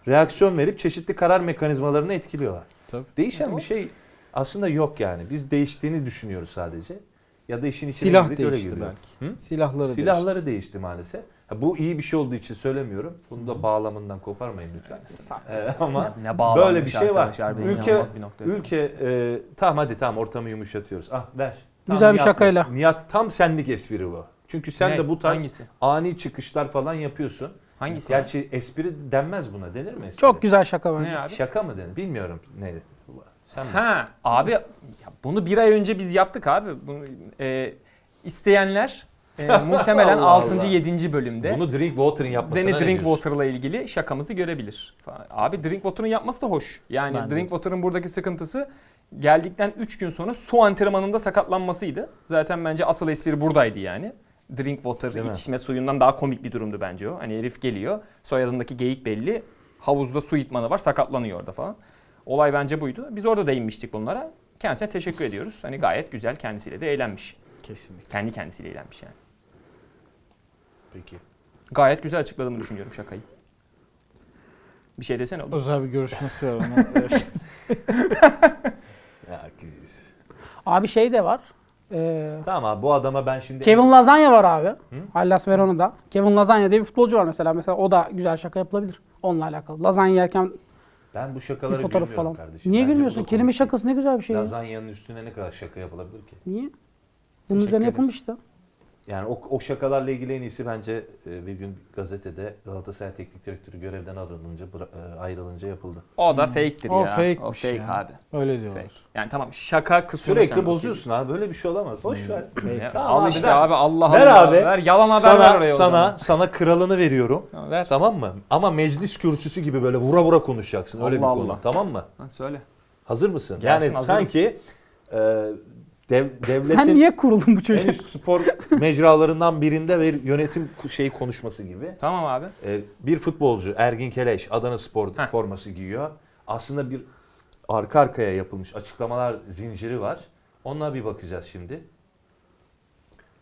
reaksiyon verip çeşitli karar mekanizmalarını etkiliyorlar. Tabii. Değişen bir şey aslında yok yani. Biz değiştiğini düşünüyoruz sadece. Ya da işin içine Silah girdik, öyle değişti giriyor. belki. Hı? Silahları, Silahları değişti maalesef. Ha, bu iyi bir şey olduğu için söylemiyorum. Bunu da bağlamından koparmayın lütfen. Ee, ama ne böyle bir şey var. Ülke bir ülke e, tamam hadi tamam ortamı yumuşatıyoruz. Ah ver. Tamam, Güzel bir şakayla. Nihat tam senlik espri bu. Çünkü sen Ne? de bu tarz Hangisi? ani çıkışlar falan yapıyorsun. Hangisi? Gerçi espri denmez buna. Denir mi espri? Çok güzel şaka bence. Ne abi? Şaka mı denir? Bilmiyorum. Ne? Sen mi? Ha abi ya bunu bir ay önce biz yaptık abi. Bunu e, isteyenler e, muhtemelen Allah 6. Allah. 7. bölümde Bunu Drink Water'ın yapmasına Deni ne Drink diyorsun? Water'la ilgili şakamızı görebilir. Abi Drink Water'ın yapması da hoş. Yani Bence Drink de. Water'ın buradaki sıkıntısı geldikten 3 gün sonra su antrenmanında sakatlanmasıydı. Zaten bence asıl espri buradaydı yani. Drink water, Değil mi? içme suyundan daha komik bir durumdu bence o. Hani herif geliyor, soyadındaki geyik belli. Havuzda su itmanı var, sakatlanıyor orada falan. Olay bence buydu. Biz orada değinmiştik bunlara. Kendisine teşekkür ediyoruz. Hani gayet güzel kendisiyle de eğlenmiş. Kesinlikle. Kendi kendisiyle eğlenmiş yani. Peki. Gayet güzel açıkladığımı düşünüyorum şakayı. Bir şey desene oğlum. Özel bir görüşmesi var ona. Ya. Abi şey de var. Ee, Tamam abi bu adama ben şimdi... Kevin Lasagna var abi. Hellas Verona'da. Kevin Lasagna diye bir futbolcu var mesela. Mesela o da güzel şaka yapılabilir. Onunla alakalı. Lazanya yerken Ben bu şakalara fotoğraf falan. kardeşim. Niye Bence gülmüyorsun? Kelime şakası ne güzel bir şey ya. Lazanyanın üstüne ne kadar şaka yapılabilir ki? Niye? Bunun üzerine yapılmıştı. Yani o, o şakalarla ilgili en iyisi bence e, bir gün gazetede Galatasaray Teknik Direktörü görevden ayrılınca, bıra- e, ayrılınca yapıldı. O da fake'tir O ya. fake'miş o fake ya. abi. Öyle diyorlar. Fake. Yani tamam şaka kısmını Sürekli bozuyorsun abi böyle bir şey olamaz. Boş ver. Ya, Tamam al abi, işte ver. abi Allah Ver Allah. abi. Ver yalan haber ver Sana, oraya o sana, sana kralını veriyorum. Ha, ver. Tamam mı? Ama meclis kürsüsü gibi böyle vura vura konuşacaksın. Öyle Allah bir konu. Allah. Tamam mı? Ha, söyle. Hazır mısın? Gelsin, yani hazırım. sanki e, dev, devletin Sen niye kuruldun bu en çocuğa? üst spor mecralarından birinde bir yönetim şey konuşması gibi. Tamam abi. E, bir futbolcu Ergin Keleş Adana Spor Heh. forması giyiyor. Aslında bir arka arkaya yapılmış açıklamalar zinciri var. Onlara bir bakacağız şimdi.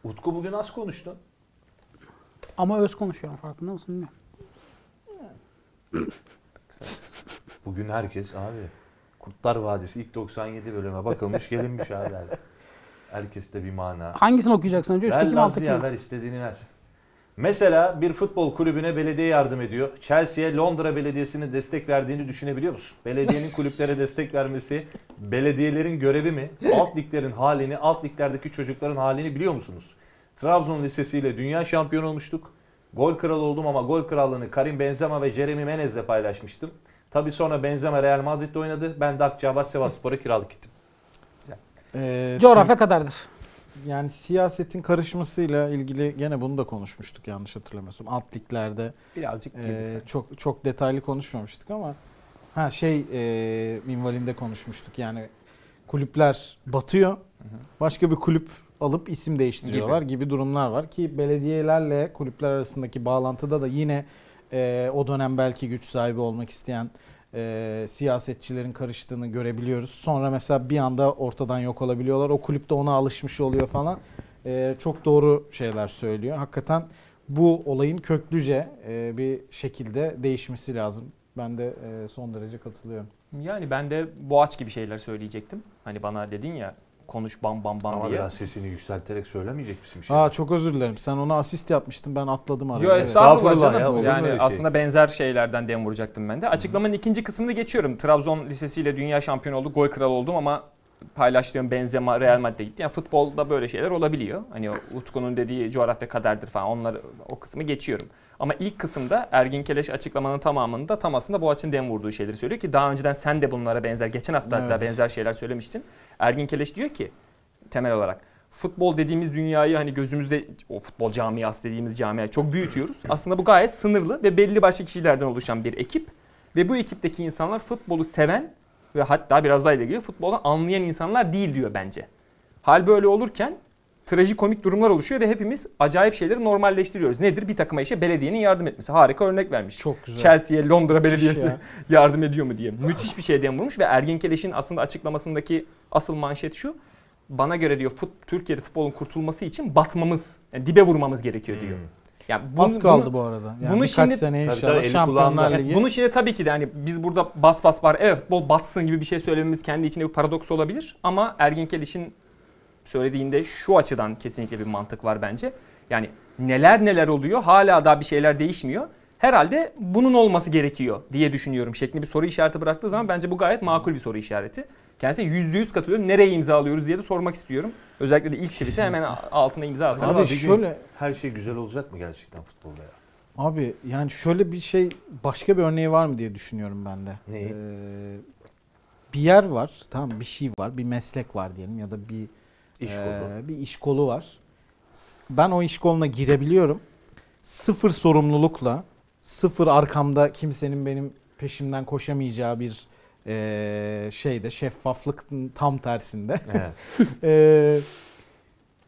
Utku bugün az konuştu. Ama öz konuşuyorum farkında mısın bilmiyorum. Bugün herkes abi Kurtlar Vadisi ilk 97 bölüme bakılmış gelinmiş abi. Herkeste bir mana. Hangisini okuyacaksın önce? Üstteki mi alttaki mi? ver istediğini ver. Mesela bir futbol kulübüne belediye yardım ediyor. Chelsea'ye Londra Belediyesi'nin destek verdiğini düşünebiliyor musun? Belediyenin kulüplere destek vermesi belediyelerin görevi mi? Alt liglerin halini, alt liglerdeki çocukların halini biliyor musunuz? Trabzon Lisesi ile dünya şampiyonu olmuştuk. Gol kralı oldum ama gol krallığını Karim Benzema ve Jeremy Menez'le paylaşmıştım. Tabii sonra Benzema Real Madrid'de oynadı. Ben de Akçabat Sivasspor'a kiralık gittim. Ee, Coğrafya kadardır. Yani siyasetin karışmasıyla ilgili gene bunu da konuşmuştuk yanlış hatırlamıyorsam. Alt liglerde Birazcık e, sen. çok çok detaylı konuşmamıştık ama ha şey e, minvalinde konuşmuştuk. Yani kulüpler batıyor. Başka bir kulüp alıp isim değiştiriyorlar gibi, durumlar var ki belediyelerle kulüpler arasındaki bağlantıda da yine e, o dönem belki güç sahibi olmak isteyen e, siyasetçilerin karıştığını görebiliyoruz. Sonra mesela bir anda ortadan yok olabiliyorlar. O kulüp de ona alışmış oluyor falan. E, çok doğru şeyler söylüyor. Hakikaten bu olayın köklüce e, bir şekilde değişmesi lazım. Ben de e, son derece katılıyorum. Yani ben de boğaç gibi şeyler söyleyecektim. Hani bana dedin ya konuş bam bam bam Ama diye. biraz sesini yükselterek söylemeyecek misin bir şey? Aa çok özür dilerim. Sen ona asist yapmıştın. Ben atladım araya. Yo Evet. estağfurullah canım. ya, olur yani şey? aslında benzer şeylerden dem vuracaktım ben de. Açıklamanın ikinci kısmını geçiyorum. Trabzon Lisesi'yle dünya şampiyonu oldu. Gol kralı oldum ama paylaştığım Benzema Real Madrid'e gitti. Yani futbolda böyle şeyler olabiliyor. Hani o Utku'nun dediği coğrafya kaderdir falan. Onları o kısmı geçiyorum. Ama ilk kısımda Ergin Keleş açıklamanın tamamında tam aslında Boğaç'ın dem vurduğu şeyleri söylüyor ki daha önceden sen de bunlara benzer geçen hafta hatta Evet. benzer şeyler söylemiştin. Ergin Keleş diyor ki temel olarak futbol dediğimiz dünyayı hani gözümüzde o futbol camiası dediğimiz camiayı çok büyütüyoruz. Aslında bu gayet sınırlı ve belli başlı kişilerden oluşan bir ekip ve bu ekipteki insanlar futbolu seven ve hatta biraz daha gidiyor futboldan anlayan insanlar değil diyor bence. Hal böyle olurken trajikomik durumlar oluşuyor ve hepimiz acayip şeyleri normalleştiriyoruz. Nedir? Bir takıma işe belediyenin yardım etmesi. Harika örnek vermiş. Çok güzel. Chelsea'ye Londra Belediyesi ya. yardım ediyor mu diye. Müthiş bir şeyden vurmuş ve Ergin Keleş'in aslında açıklamasındaki asıl manşet şu. Bana göre diyor fut, Türkiye'de futbolun kurtulması için batmamız, yani dibe vurmamız gerekiyor diyor. Hmm. Yani bunu- Az kaldı bunu- bu arada. Yani bunu şimdi- sene Tabii inşallah tabii, Şampiyonlar. Ligi. bunu şimdi tabii ki de hani biz burada bas bas var evet futbol batsın gibi bir şey söylememiz kendi içinde bir paradoks olabilir. Ama Ergin Keliş'in söylediğinde şu açıdan kesinlikle bir mantık var bence. Yani neler neler oluyor hala daha bir şeyler değişmiyor. Herhalde bunun olması gerekiyor diye düşünüyorum şeklinde bir soru işareti bıraktığı zaman bence bu gayet makul bir soru işareti. Kendisine yüzde yüz katılıyorum. Nereye imza alıyoruz diye de sormak istiyorum. Özellikle de ilk tweet'e hemen altına imza. Acaba Abi gün şöyle her şey güzel olacak mı gerçekten futbolda ya? abi yani şöyle bir şey başka bir örneği var mı diye düşünüyorum ben de. Neyi? Ee, bir yer var, tamam bir şey var, bir meslek var diyelim ya da bir İş Ee, kolu. bir iş kolu var. Ben o iş koluna girebiliyorum. Sıfır sorumlulukla, sıfır arkamda kimsenin benim peşimden koşamayacağı bir Ee, şeyde şeffaflık tam tersinde. Evet. Ee,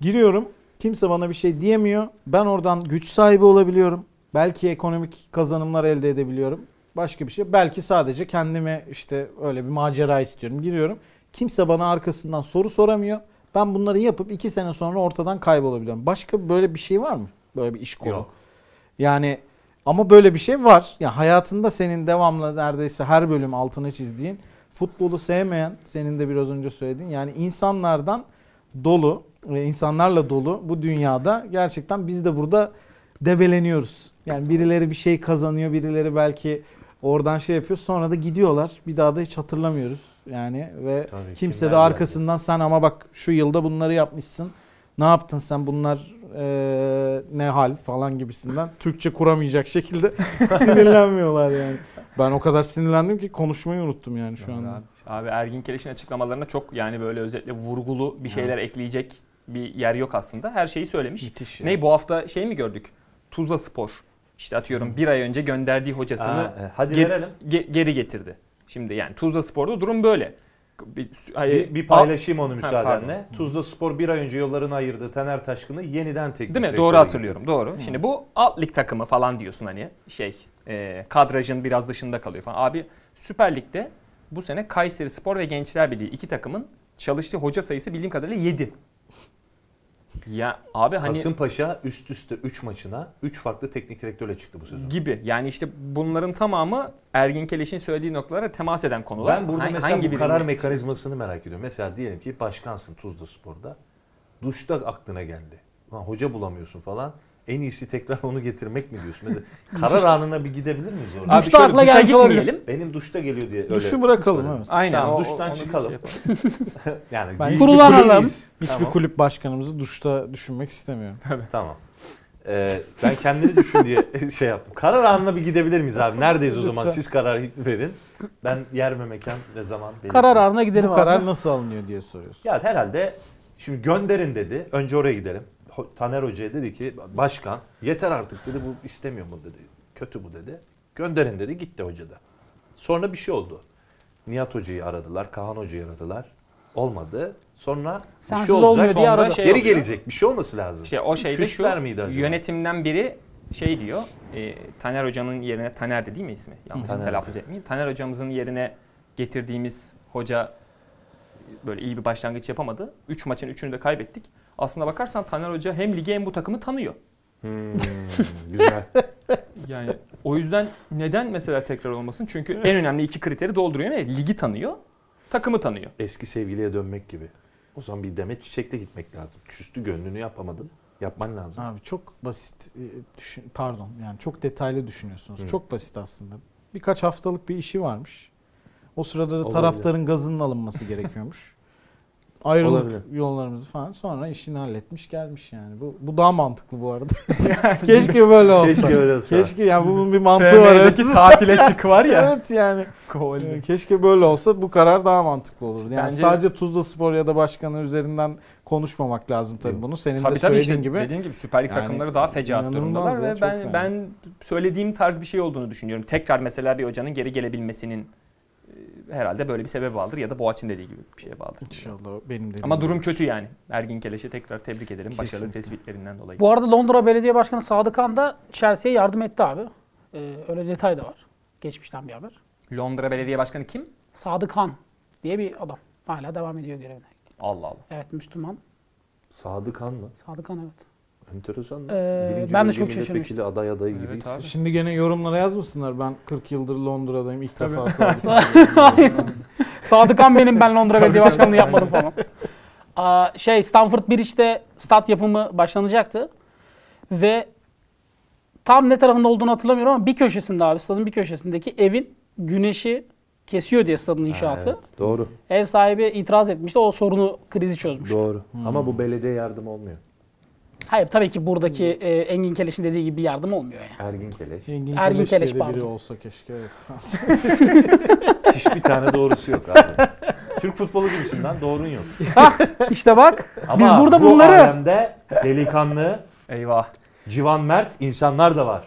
giriyorum. Kimse bana bir şey diyemiyor. Ben oradan güç sahibi olabiliyorum. Belki ekonomik kazanımlar elde edebiliyorum. Başka bir şey. Belki sadece kendime işte öyle bir macera istiyorum. Giriyorum. Kimse bana arkasından soru soramıyor. Ben bunları yapıp iki sene sonra ortadan kaybolabiliyorum. Başka böyle bir şey var mı? Böyle bir iş kolu. Yok. Yani ama böyle bir şey var. Ya hayatında senin devamlı neredeyse her bölüm altını çizdiğin futbolu sevmeyen senin de biraz önce söylediğin yani insanlardan dolu ve insanlarla dolu bu dünyada gerçekten biz de burada debeleniyoruz. Yani birileri bir şey kazanıyor, birileri belki oradan şey yapıyor sonra da gidiyorlar. Bir daha da hiç hatırlamıyoruz. Yani ve Tabii, kimse de arkasından sen ama bak şu yılda bunları yapmışsın. Ne yaptın sen bunlar eee, ne hal falan gibisinden Türkçe kuramayacak şekilde sinirlenmiyorlar yani. Ben o kadar sinirlendim ki konuşmayı unuttum yani şu anda. Abi, abi Ergin Keleş'in açıklamalarına çok yani böyle özetle vurgulu bir şeyler Evet. ekleyecek bir yer yok aslında. Her şeyi söylemiş. Müthiş. Ne bu hafta şey mi gördük? Tuzla Spor. İşte atıyorum bir ay önce gönderdiği hocasını Ha, e, hadi Ge- verelim. ge- geri getirdi. Şimdi yani Tuzla Spor'da durum böyle. Bir, Bir, bir paylaşayım onu müsaadenle. pardon. Tuzla Spor bir ay önce yollarını ayırdı. Taner Taşkın'ı yeniden teknik Değil mi? Doğru hatırlıyorum. getirdi. Doğru. Şimdi bu alt lig takımı falan diyorsun hani şey e, kadrajın biraz dışında kalıyor falan. Abi Süper Lig'de bu sene Kayseri Spor ve Gençler Birliği iki takımın çalıştığı hoca sayısı bildiğim kadarıyla 7. Ya abi hani Kasımpaşa üst üste 3 maçına 3 farklı teknik direktörle çıktı bu sezon. gibi. Yani işte bunların tamamı Ergin Keleş'in söylediği noktalara temas eden konular. Ben burada Ha- mesela bu birini- karar mekanizmasını merak ediyorum. Mesela diyelim ki başkansın Tuzla Spor'da. Duşta aklına geldi. Lan hoca bulamıyorsun falan. En iyisi tekrar onu getirmek mi diyorsun? Mesela karar anına bir gidebilir miyiz orada? Abi Duşta şöyle akla duşa gelmiş olabilir. gitmeyelim. Benim duşta geliyor diye öyle. Duşu bırakalım evet. Aynen. Tamam, o- duştan onu bir çıkalım. şey yapalım. Yani Ben Kurulanalım. kulübüyüz. Hiçbir Tamam. kulüp başkanımızı duşta düşünmek istemiyorum. Tamam. Ee, ben kendini düşün diye şey yaptım. Karar anına bir gidebilir miyiz abi? Neredeyiz o zaman? Lütfen. Siz karar verin. Ben yer ve mekan ve zaman belirteyim. Karar anına gidelim Bu karar abi. nasıl alınıyor diye soruyorsun. Ya herhalde şimdi gönderin dedi. Önce oraya gidelim. Taner Hoca'ya dedi ki başkan yeter artık dedi bu istemiyor mu dedi. Kötü bu dedi. Gönderin dedi gitti hoca da. Sonra bir şey oldu. Nihat Hoca'yı aradılar. Kahan Hoca'yı aradılar. Olmadı. Sonra bir Sensiz şey olacak. olmuyor diye Sonra aradı. şey Geri oluyor. gelecek. Bir şey olması lazım. İşte o şeyde şu miydi acaba? yönetimden biri şey diyor. e, Taner hocamın yerine Taner de değil mi ismi? Yanlış telaffuz etmeyeyim. Taner hocamızın yerine getirdiğimiz hoca böyle iyi bir başlangıç yapamadı. 3 maçın 3'ünü de kaybettik. Aslında bakarsan Taner Hoca hem ligi hem bu takımı tanıyor. Hmm, güzel. Yani o yüzden neden mesela tekrar olmasın? Çünkü en önemli iki kriteri dolduruyor ve ligi tanıyor, takımı tanıyor. Eski sevgiliye dönmek gibi. O zaman bir demet çiçekle gitmek lazım. Küstü gönlünü yapamadın. Yapman lazım. Abi çok basit e, düşün, pardon yani çok detaylı düşünüyorsunuz. Hı. Çok basit aslında. Birkaç haftalık bir işi varmış. O sırada da Olabilir. taraftarın gazının alınması gerekiyormuş. Ayrıldık Olabilir. yollarımızı falan. Sonra işini halletmiş gelmiş yani. Bu bu daha mantıklı bu arada. Keşke böyle olsa. Keşke öyle olsa. Keşke yani bunun bir mantığı var. Evet. Tatile çık var ya. evet yani. Gol. Ee, Keşke böyle olsa bu karar daha mantıklı olurdu. Yani Bence- sadece Tuzla Spor ya da başkanı üzerinden konuşmamak lazım tabii bunu. Senin de Tabii tabii söylediğin işte gibi. dediğim gibi Süper Lig Yani takımları daha fecaat durumdalar ve ben fena. ben söylediğim tarz bir şey olduğunu düşünüyorum. Tekrar mesela bir hocanın geri gelebilmesinin herhalde böyle bir sebebi vardır ya da Boğaç'ın dediği gibi bir şeye bağlıdır. İnşallah benim dediğim Ama durum gibi. kötü yani. Ergin Keleş'e tekrar tebrik ederim başarılı Kesinlikle. tespitlerinden dolayı. Bu arada Londra Belediye Başkanı Sadık Han da Chelsea'ye yardım etti abi. Ee, öyle bir detay da var. Geçmişten bir haber. Londra Belediye Başkanı kim? Sadık Han diye bir adam. Hala devam ediyor görevine. Allah Allah. Evet Müslüman. Sadık Han mı? Sadık Han evet. Enteresan. Ee, Birinci ben de çok milletvekili şaşırmıştım. aday adayı Evet gibiyiz. abi. Şimdi gene yorumlara yazmasınlar. Ben 40 yıldır Londra'dayım. İlk Tabii. defa Sadık Sadık Han benim ben Londra Belediye. Başkanlığı yapmadım falan. Aa, şey Stanford Bridge'de stat yapımı başlanacaktı. Ve tam ne tarafında olduğunu hatırlamıyorum ama bir köşesinde abi stadın bir köşesindeki evin güneşi kesiyor diye stadın inşaatı. Ha, evet, Doğru. Ev sahibi itiraz etmişti. O sorunu krizi çözmüştü. Doğru. Hmm. Ama bu belediye yardım olmuyor. Hayır tabii ki buradaki e, Engin Keleş'in dediği gibi bir yardım olmuyor yani. Ergin Keleş. Engin Ergin Keleş diye Keleş, de biri pardon. olsa keşke. Evet. Hiçbir tane doğrusu yok abi. Türk futbolu gibisin lan doğrun yok. İşte bak Ama biz burada bu bunları alemde delikanlı, Eyvah. civan mert insanlar da var.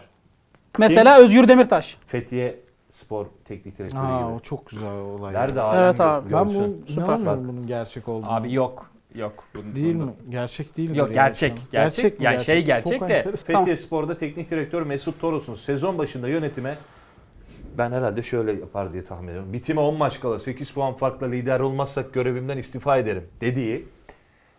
mesela Özgür Demirtaş. Fethiye spor teknik direktörü Aa, gibi. o çok güzel olay. Nerede abi? Evet abi. Ben bunu Süper. inanmıyorum Bak. bunun gerçek olduğunu. Abi yok. Yok. Bunun- Değil bunun- mi? Gerçek değil Yok, gerçek, gerçek. Yani şey gerçek de- Fethiye Spor'da teknik direktör Mesut Toros'un sezon başında yönetime ben herhalde şöyle yapar diye tahmin ediyorum. Bitime 10 maç kala 8 puan farkla lider olmazsak görevimden istifa ederim dediği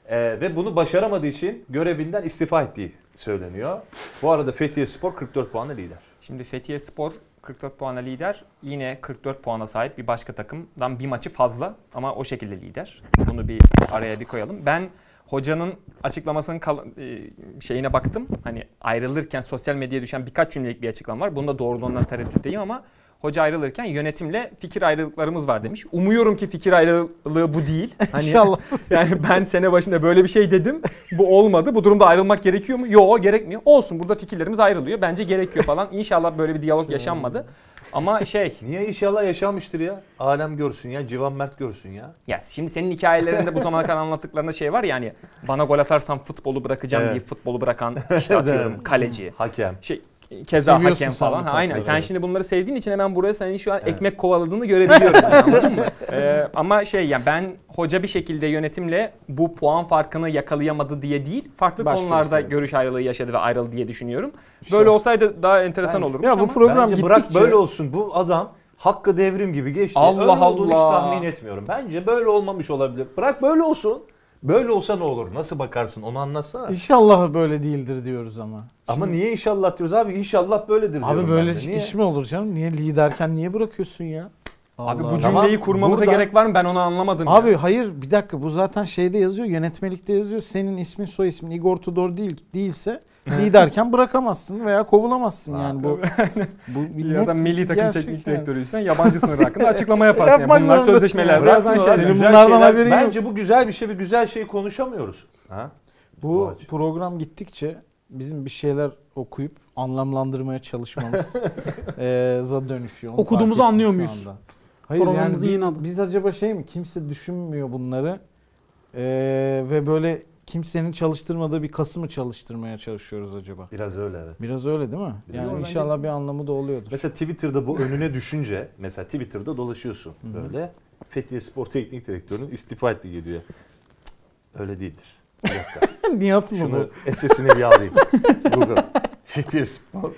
e, ve bunu başaramadığı için görevinden istifa ettiği söyleniyor. Bu arada Fethiye Spor 44 puanla lider. Şimdi Fethiye Spor 44 puana lider. Yine 44 puana sahip bir başka takımdan bir maçı fazla ama o şekilde lider. Bunu bir araya bir koyalım. Ben hocanın açıklamasının e, şeyine baktım. Hani ayrılırken sosyal medyaya düşen birkaç cümlelik bir açıklama var. Bunda doğruluğundan tereddütteyim ama hoca ayrılırken yönetimle fikir ayrılıklarımız var demiş. Umuyorum ki fikir ayrılığı bu değil. Hani İnşallah. yani ben sene başında böyle bir şey dedim. Bu olmadı. Bu durumda ayrılmak gerekiyor mu? Yok gerekmiyor. Olsun burada fikirlerimiz ayrılıyor. Bence gerekiyor falan. İnşallah böyle bir diyalog yaşanmadı. Ama şey Niye inşallah yaşanmıştır ya? Alem görsün ya, Civan Mert görsün ya. ya şimdi senin hikayelerinde bu zamana kadar anlattıklarında şey var ya hani bana gol atarsam futbolu bırakacağım Evet. deyip futbolu bırakan işte atıyorum kaleci. Hakem. Şey keza Seviyorsun hakem falan. Ha, aynen. Sen evet. şimdi bunları sevdiğin için hemen buraya senin şu an Evet. ekmek kovaladığını görebiliyorum. yani, anladın mı? Ee, ama şey yani ben hoca bir şekilde yönetimle bu puan farkını yakalayamadı diye değil, farklı Başka konularda sebep. görüş ayrılığı yaşadı ve ayrıldı diye düşünüyorum. Böyle olsaydı daha enteresan Ben- olurmuş Ya bu program Bence bırak gittikçe böyle olsun. Bu adam hakkı devrim gibi geçti. Allah Öyle olduğunu hiç Allah. tahmin etmiyorum. Bence böyle olmamış olabilir. Bırak böyle olsun. Böyle olsa ne olur? Nasıl bakarsın? Onu anlatsana. İnşallah böyle değildir diyoruz ama. Ama Şimdi- niye inşallah diyoruz abi? İnşallah böyledir diyorum Abi böyle ben de. Niye? iş mi olur canım? Niye liderken niye bırakıyorsun ya? Abi bu Allah. Tamam, cümleyi kurmamıza burada- gerek var mı? Ben onu anlamadım. ya. Abi hayır bir dakika bu zaten şeyde yazıyor yönetmelikte yazıyor. Senin ismin soy ismin Igor Tudor değil değilse liderken bırakamazsın veya kovulamazsın yani bu. bu ya da milli takım teknik yani. direktörüysen yabancı sınır hakkında açıklama yaparsın. Yani bunlar yazan Bırakmıyor şeyler. bunlardan haberin yok. Bence bu güzel bir şey ve güzel şeyi konuşamıyoruz. Ha? Bu Bu açı. program gittikçe bizim bir şeyler okuyup anlamlandırmaya çalışmamız eee, za dönüşüyor. Onu Okuduğumuzu anlıyor muyuz? Hayır yani biz, biz acaba şey mi kimse düşünmüyor bunları Eee, ve böyle kimsenin çalıştırmadığı bir kası mı çalıştırmaya çalışıyoruz acaba? Biraz öyle evet. Biraz öyle değil mi? Biraz yani inşallah bir anlamı da oluyordur. Mesela Twitter'da bu önüne düşünce, mesela Twitter'da dolaşıyorsun Hı hı. böyle. Fethiye Spor Teknik Direktörü'nün istifa etti geliyor. Öyle değildir. Bir dakika. Nihat mı Şunu bu? SS'ini bir alayım. Google. Fethiye Spor.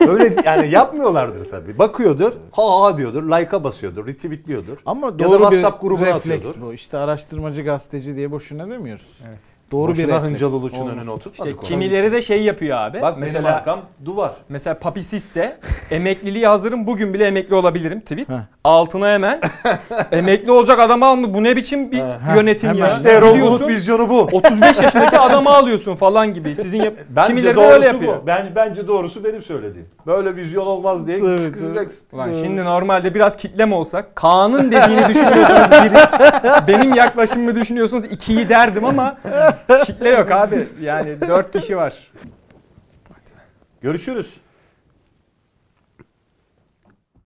Öyle yani yapmıyorlardır tabii. Bakıyordur, ha ha diyordur, like'a basıyordur, retweetliyordur. Ama da doğru bir WhatsApp grubuna refleks atıyordur. bu. İşte araştırmacı gazeteci diye boşuna demiyoruz. Evet. Doğru bir Boşuna refleks. Hıncal Uluç'un Olmaz. önüne oturtmadık İşte kimileri de şey yapıyor abi. Bak mesela, benim arkam duvar. mesela Papi Sisse emekliliğe hazırım bugün bile emekli olabilirim tweet. Heh. Altına hemen emekli olacak adamı almış. Bu ne biçim bir Heh, yönetim hemen. ya? İşte Erol Bulut vizyonu bu. 35 yaşındaki adamı alıyorsun falan gibi. Sizin yap Bence kimileri de öyle yapıyor. bu. Ben, bence doğrusu benim söylediğim. Böyle vizyon olmaz diye Evet, çıkacaksın. Ulan şimdi normalde biraz kitlem olsak Kaan'ın dediğini düşünüyorsunuz biri. Benim yaklaşımımı düşünüyorsunuz ikiyi derdim ama kitle yok abi. Yani dört kişi var. Görüşürüz.